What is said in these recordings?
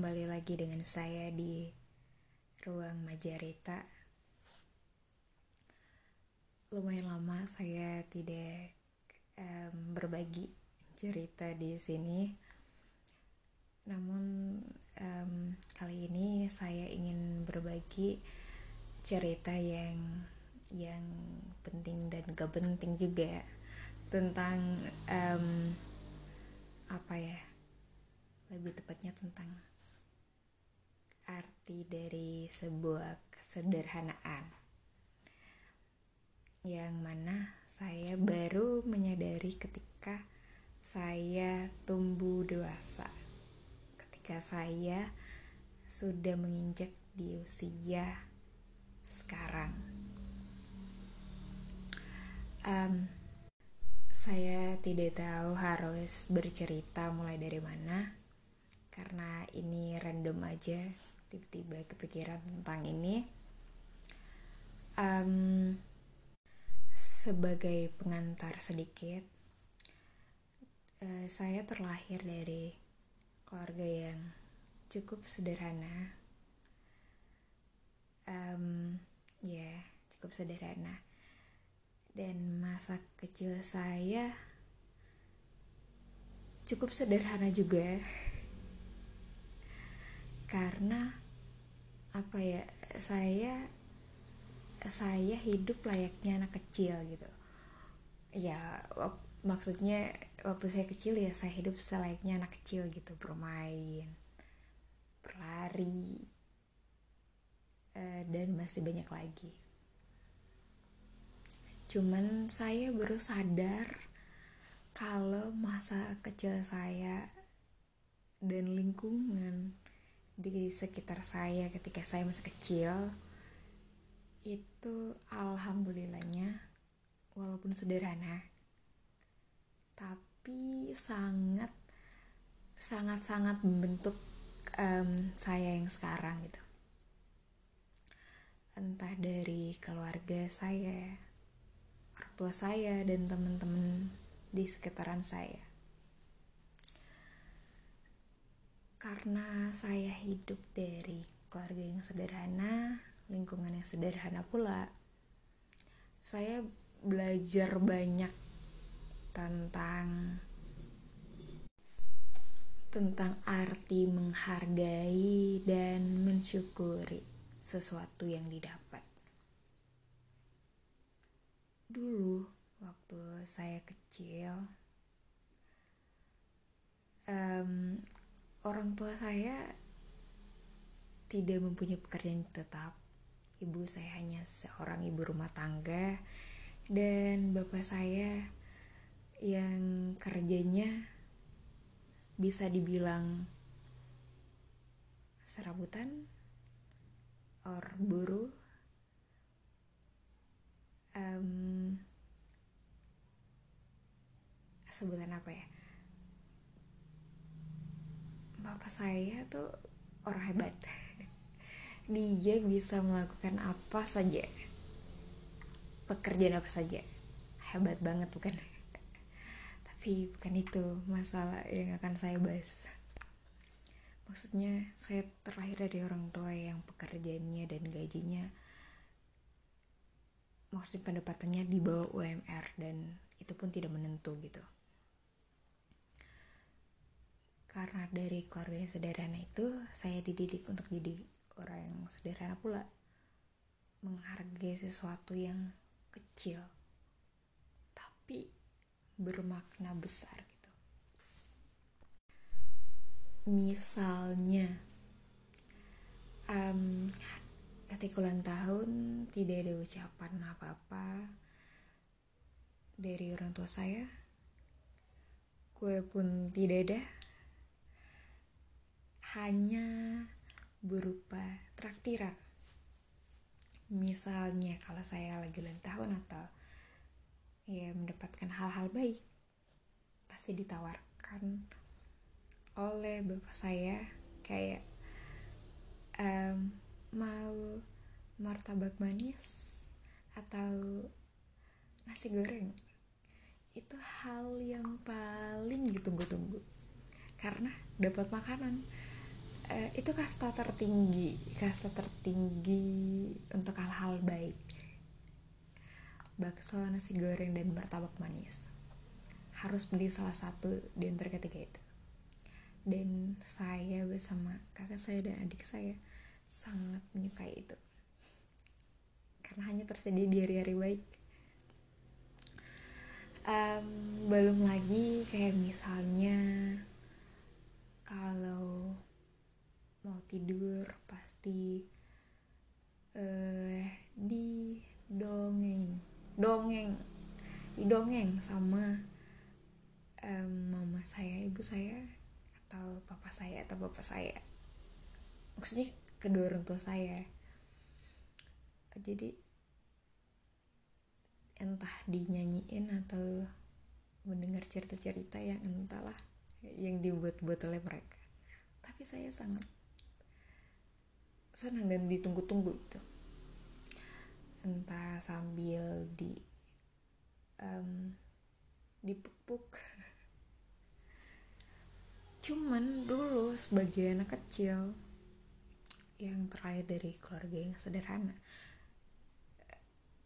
kembali lagi dengan saya di ruang Majarita. Lumayan lama saya tidak um, berbagi cerita di sini. Namun um, kali ini saya ingin berbagi cerita yang yang penting dan gak penting juga tentang um, apa ya lebih tepatnya tentang dari sebuah kesederhanaan. Yang mana saya baru menyadari ketika saya tumbuh dewasa. Ketika saya sudah menginjak di usia sekarang. Um, saya tidak tahu harus bercerita mulai dari mana karena ini random aja tiba-tiba kepikiran tentang ini. Um, sebagai pengantar sedikit uh, saya terlahir dari keluarga yang cukup sederhana. Um, ya yeah, cukup sederhana. Dan masa kecil saya cukup sederhana juga. Karena apa ya saya saya hidup layaknya anak kecil gitu. Ya maksudnya waktu saya kecil ya saya hidup selayaknya anak kecil gitu bermain berlari uh, dan masih banyak lagi. Cuman saya baru sadar kalau masa kecil saya dan lingkungan di sekitar saya ketika saya masih kecil itu alhamdulillahnya walaupun sederhana tapi sangat sangat sangat membentuk um, saya yang sekarang gitu. Entah dari keluarga saya orang tua saya dan teman-teman di sekitaran saya karena saya hidup dari keluarga yang sederhana, lingkungan yang sederhana pula, saya belajar banyak tentang tentang arti menghargai dan mensyukuri sesuatu yang didapat. Dulu waktu saya kecil, um, orang tua saya tidak mempunyai pekerjaan tetap. Ibu saya hanya seorang ibu rumah tangga. Dan bapak saya yang kerjanya bisa dibilang serabutan or buruh um, sebutan apa ya bapak saya tuh orang hebat. Dia bisa melakukan apa saja. Pekerjaan apa saja. Hebat banget bukan? Tapi bukan itu masalah yang akan saya bahas. Maksudnya saya terlahir dari orang tua yang pekerjaannya dan gajinya maksudnya pendapatannya di bawah UMR dan itu pun tidak menentu gitu karena dari keluarga yang sederhana itu saya dididik untuk jadi orang yang sederhana pula. Menghargai sesuatu yang kecil tapi bermakna besar gitu. Misalnya um, ketika ulang tahun tidak ada ucapan apa-apa dari orang tua saya. Kue pun tidak ada hanya berupa traktiran. Misalnya kalau saya lagi ulang tahun atau ya mendapatkan hal-hal baik, pasti ditawarkan oleh bapak saya kayak um, mau martabak manis atau nasi goreng? Itu hal yang paling ditunggu-tunggu. Karena dapat makanan uh, itu kasta tertinggi kasta tertinggi untuk hal-hal baik. Bakso nasi goreng dan martabak manis. Harus beli salah satu di antara ketiga itu. Dan saya bersama kakak saya dan adik saya sangat menyukai itu. Karena hanya tersedia di hari-hari baik. Um, belum lagi kayak misalnya kalau mau tidur pasti uh, di dongeng. Dongeng di dongeng sama um, mama saya ibu saya atau papa saya atau bapak saya. Maksudnya kedua orang tua saya. Jadi entah dinyanyiin atau mendengar cerita-cerita yang entahlah yang dibuat-buat oleh mereka. Tapi saya sangat senang dan ditunggu-tunggu itu entah sambil di um, dipuk-puk. Cuman dulu sebagai anak kecil yang terakhir dari keluarga yang sederhana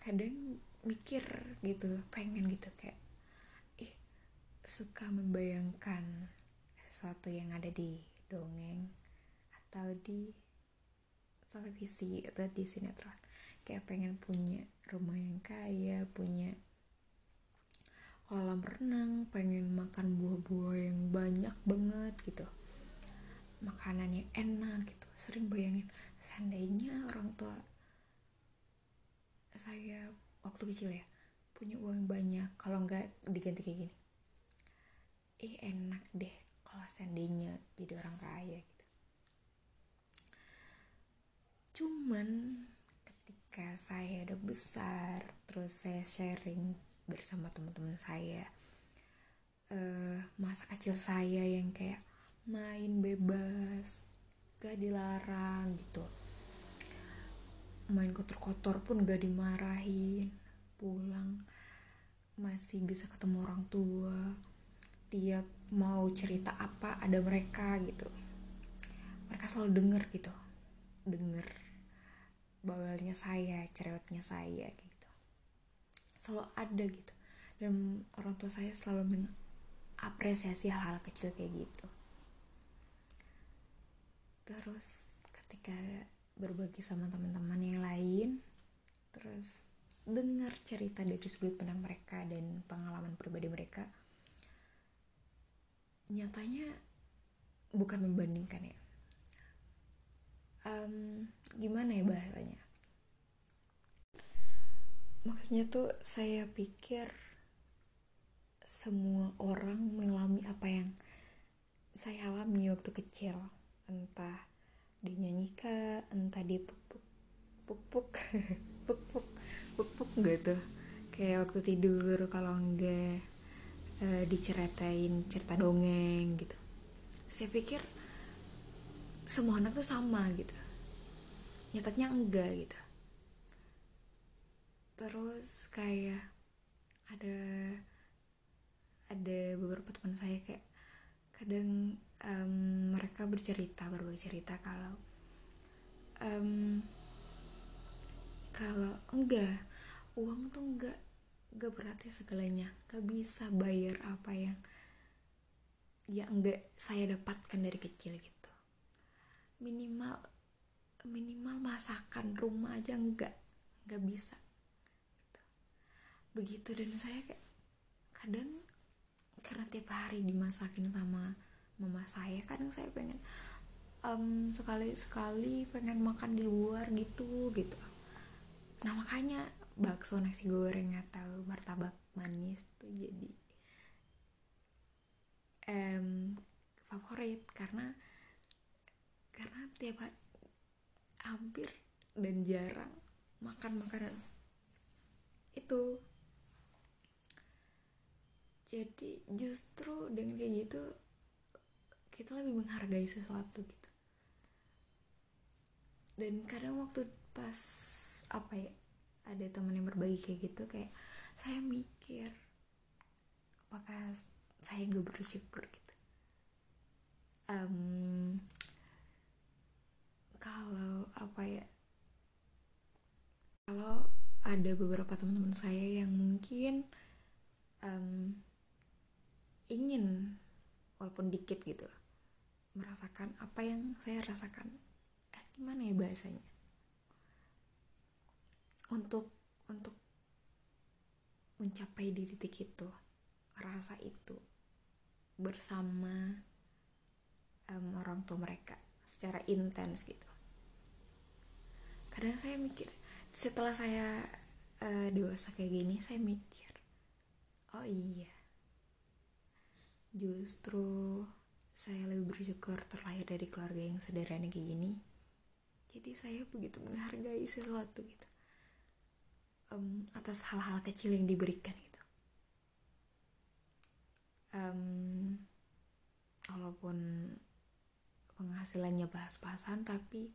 kadang mikir gitu pengen gitu kayak ih suka membayangkan sesuatu yang ada di dongeng atau di televisi atau di sinetron. Kayak pengen punya rumah yang kaya punya kolam renang pengen makan buah-buah yang banyak banget gitu. Makanannya enak gitu. Sering bayangin seandainya orang tua saya waktu kecil ya punya uang banyak kalau nggak diganti kayak gini. Eh enak deh kalau seandainya jadi orang kaya gitu cuman ketika saya udah besar terus saya sharing bersama teman-teman saya uh, masa kecil saya yang kayak main bebas gak dilarang gitu. Main kotor-kotor pun gak dimarahin. Pulang masih bisa ketemu orang tua. Tiap mau cerita apa ada mereka gitu. Mereka selalu denger gitu. Denger bawelnya saya cerewetnya saya gitu. Selalu ada gitu. Dan orang tua saya selalu mengapresiasi hal-hal kecil kayak gitu. Terus ketika berbagi sama teman-teman yang lain terus dengar cerita dari sudut pandang mereka dan pengalaman pribadi mereka nyatanya bukan membandingkan ya um, gimana ya bahasanya? Maksudnya tuh saya pikir semua orang mengalami apa yang saya alami waktu kecil. Entah dinyanyikan entah dipuk puk puk puk puk puk puk gitu kayak waktu tidur kalau enggak e, diceritain cerita dongeng gitu. Saya pikir semua anak tuh sama gitu. Nyatanya enggak gitu. Terus kayak ada ada beberapa teman saya kayak kadang um, mereka bercerita berbagi cerita kalau um, kalau enggak uang tuh enggak enggak berarti segalanya. Gak bisa bayar apa yang ya enggak saya dapatkan dari kecil gitu minimal minimal masakan rumah aja enggak enggak bisa gitu. begitu dan saya kayak kadang karena tiap hari dimasakin sama mama saya kadang saya pengen um, sekali sekali pengen makan di luar gitu gitu nah makanya bakso nasi goreng atau martabak manis tuh jadi um, favorit karena karena tiap hampir dan jarang makan makanan. Itu. Jadi justru dengan kayak gitu kita lebih menghargai sesuatu gitu. Dan kadang waktu pas apa ya ada teman yang berbagi kayak gitu kayak saya mikir apakah saya gak bersyukur? gitu. Um, kalau apa ya kalau ada beberapa teman-teman saya yang mungkin um, ingin walaupun dikit gitu merasakan apa yang saya rasakan. Eh, gimana ya bahasanya? Untuk untuk mencapai di titik itu rasa itu bersama um, orang tua mereka secara intens gitu kadang saya mikir setelah saya uh, dewasa kayak gini saya mikir oh iya. Justru saya lebih bersyukur terlahir dari keluarga yang sederhana kayak gini. Jadi saya begitu menghargai sesuatu gitu. Um, atas hal-hal kecil yang diberikan gitu. Um, walaupun penghasilannya bahas-bahasan tapi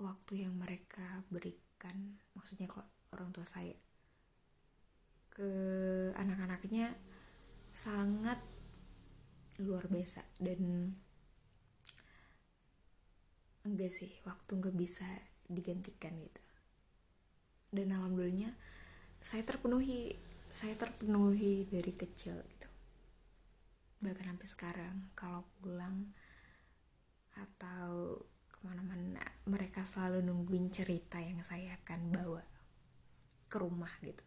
waktu yang mereka berikan maksudnya kok orang tua saya ke anak-anaknya sangat luar biasa. Dan enggak sih waktu nggak bisa digantikan gitu. Dan alhamdulillahnya saya terpenuhi saya terpenuhi dari kecil gitu. Bahkan sampai sekarang kalau pulang atau ke mana-mana. Mereka selalu nungguin cerita yang saya akan bawa ke rumah gitu.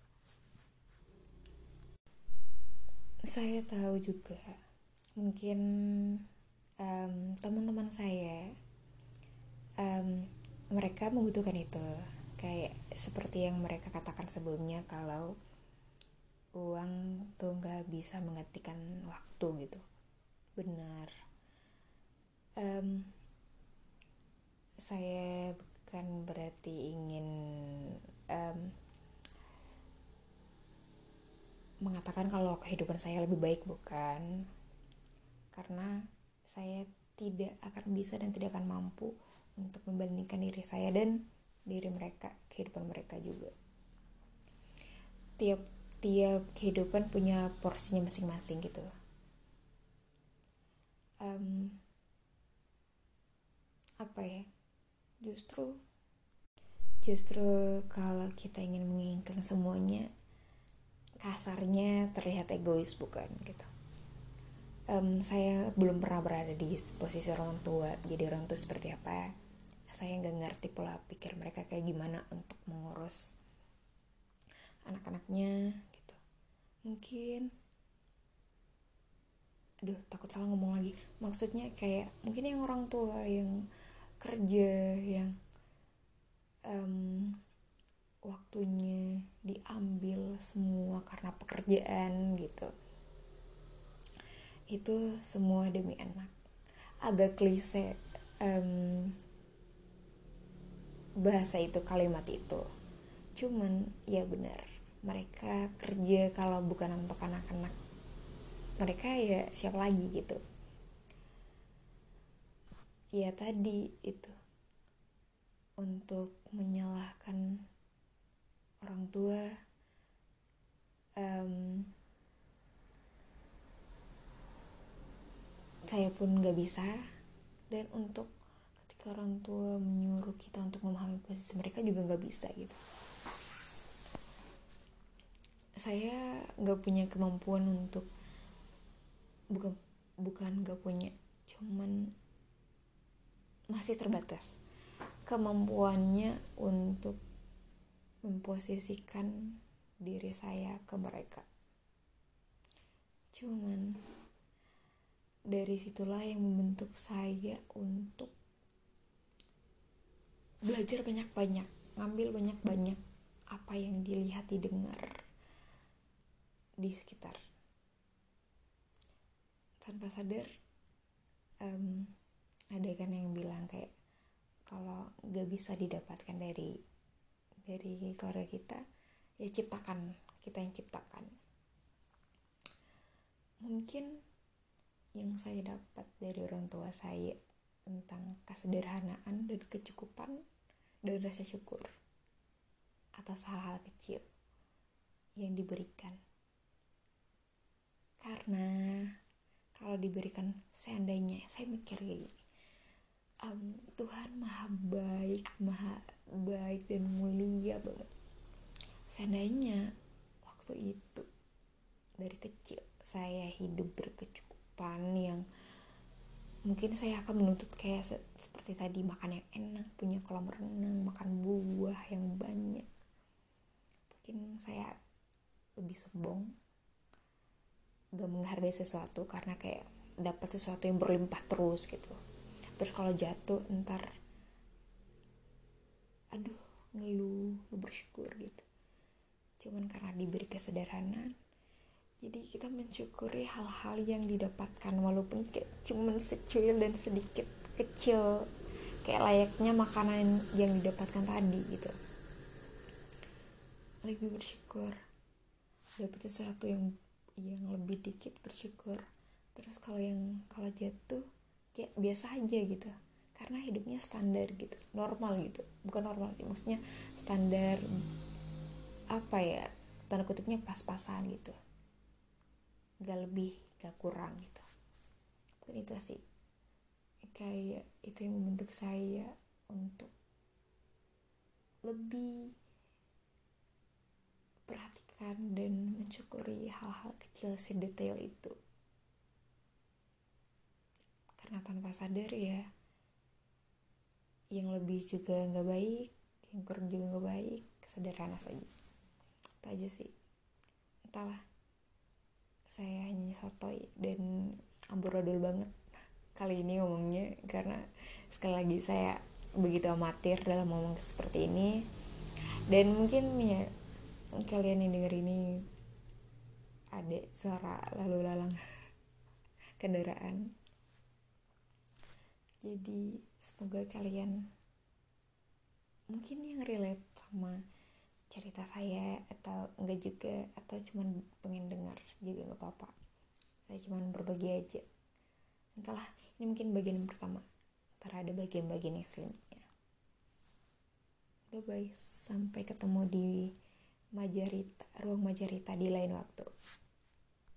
Saya tahu juga mungkin um, teman-teman saya um, mereka membutuhkan itu. Kayak seperti yang mereka katakan sebelumnya kalau uang tuh nggak bisa menggantikan waktu gitu. Benar. Um, saya bukan berarti ingin um, mengatakan kalau kehidupan saya lebih baik bukan. Karena saya tidak akan bisa dan tidak akan mampu untuk membandingkan diri saya dan diri mereka kehidupan mereka juga. Tiap tiap kehidupan punya porsinya masing-masing gitu. Um, apa ya justru justru kalau kita ingin menginginkan semuanya kasarnya terlihat egois bukan gitu. Um, saya belum pernah berada di posisi orang tua jadi orang tua seperti apa saya nggak ngerti pola pikir mereka kayak gimana untuk mengurus anak-anaknya mungkin aduh takut salah ngomong lagi. Maksudnya kayak mungkin yang orang tua yang kerja yang um, waktunya diambil semua karena pekerjaan gitu. Itu semua demi anak. Agak klise um, bahasa itu kalimat itu. Cuman ya benar mereka kerja kalau bukan untuk anak-anak. Mereka ya siapa lagi gitu ya tadi itu. Untuk menyalahkan orang tua um, saya pun gak bisa. Dan untuk ketika orang tua menyuruh kita untuk memahami posisi mereka juga gak bisa gitu. Saya nggak punya kemampuan untuk bukan bukan nggak punya cuman masih terbatas. Kemampuannya untuk memposisikan diri saya ke mereka. Cuman dari situlah yang membentuk saya untuk belajar banyak-banyak ngambil banyak-banyak apa yang dilihat didengar di sekitar. Tanpa sadar um, ada kan yang bilang kayak kalau gak bisa didapatkan dari dari keluarga kita ya ciptakan kita yang ciptakan. Mungkin yang saya dapat dari orang tua saya tentang kesederhanaan dan kecukupan dan rasa syukur atas hal-hal kecil yang diberikan. Karena kalau diberikan seandainya saya mikir kayak gini um, Tuhan maha baik maha baik dan mulia banget. Seandainya waktu itu dari kecil saya hidup berkecukupan yang mungkin saya akan menuntut kayak se seperti tadi makan yang enak punya kolam renang makan buah yang banyak. Mungkin saya lebih sombong gak menghargai sesuatu karena kayak dapat sesuatu yang berlimpah terus gitu terus kalau jatuh ntar aduh ngeluh bersyukur gitu. Cuman karena diberi kesederhanaan jadi kita mensyukuri hal-hal yang didapatkan. Walaupun kayak cuman secuil dan sedikit kecil kayak layaknya makanan yang didapatkan tadi gitu. Lebih bersyukur dapat sesuatu yang yang lebih dikit bersyukur. Terus kalau yang kalau jatuh kayak biasa aja gitu. Karena hidupnya standar gitu normal gitu. Bukan normal sih maksudnya standar apa ya tanda kutipnya pas-pasan gitu. Gak lebih gak kurang gitu. Mungkin itu sih. Kayak itu yang membentuk saya untuk lebih perhatikan dan mencukuri hal-hal kecil sedetail itu karena tanpa sadar ya yang lebih juga nggak baik yang kurang juga nggak baik sederhana saja itu aja sih. Entahlah. Saya hanya sotoy dan amburadul banget kali ini ngomongnya karena sekali lagi saya begitu amatir dalam ngomong seperti ini. Dan mungkin ya kalian yang denger ini ada suara lalu lalang kendaraan jadi semoga kalian mungkin yang relate sama cerita saya atau enggak juga atau cuman pengen dengar juga nggak apa-apa. Saya cuman berbagi aja. Entahlah ini mungkin bagian pertama. Ntar ada bagian-bagian yang selanjutnya. Bye bye sampai ketemu di Majarita ruang Majarita di lain waktu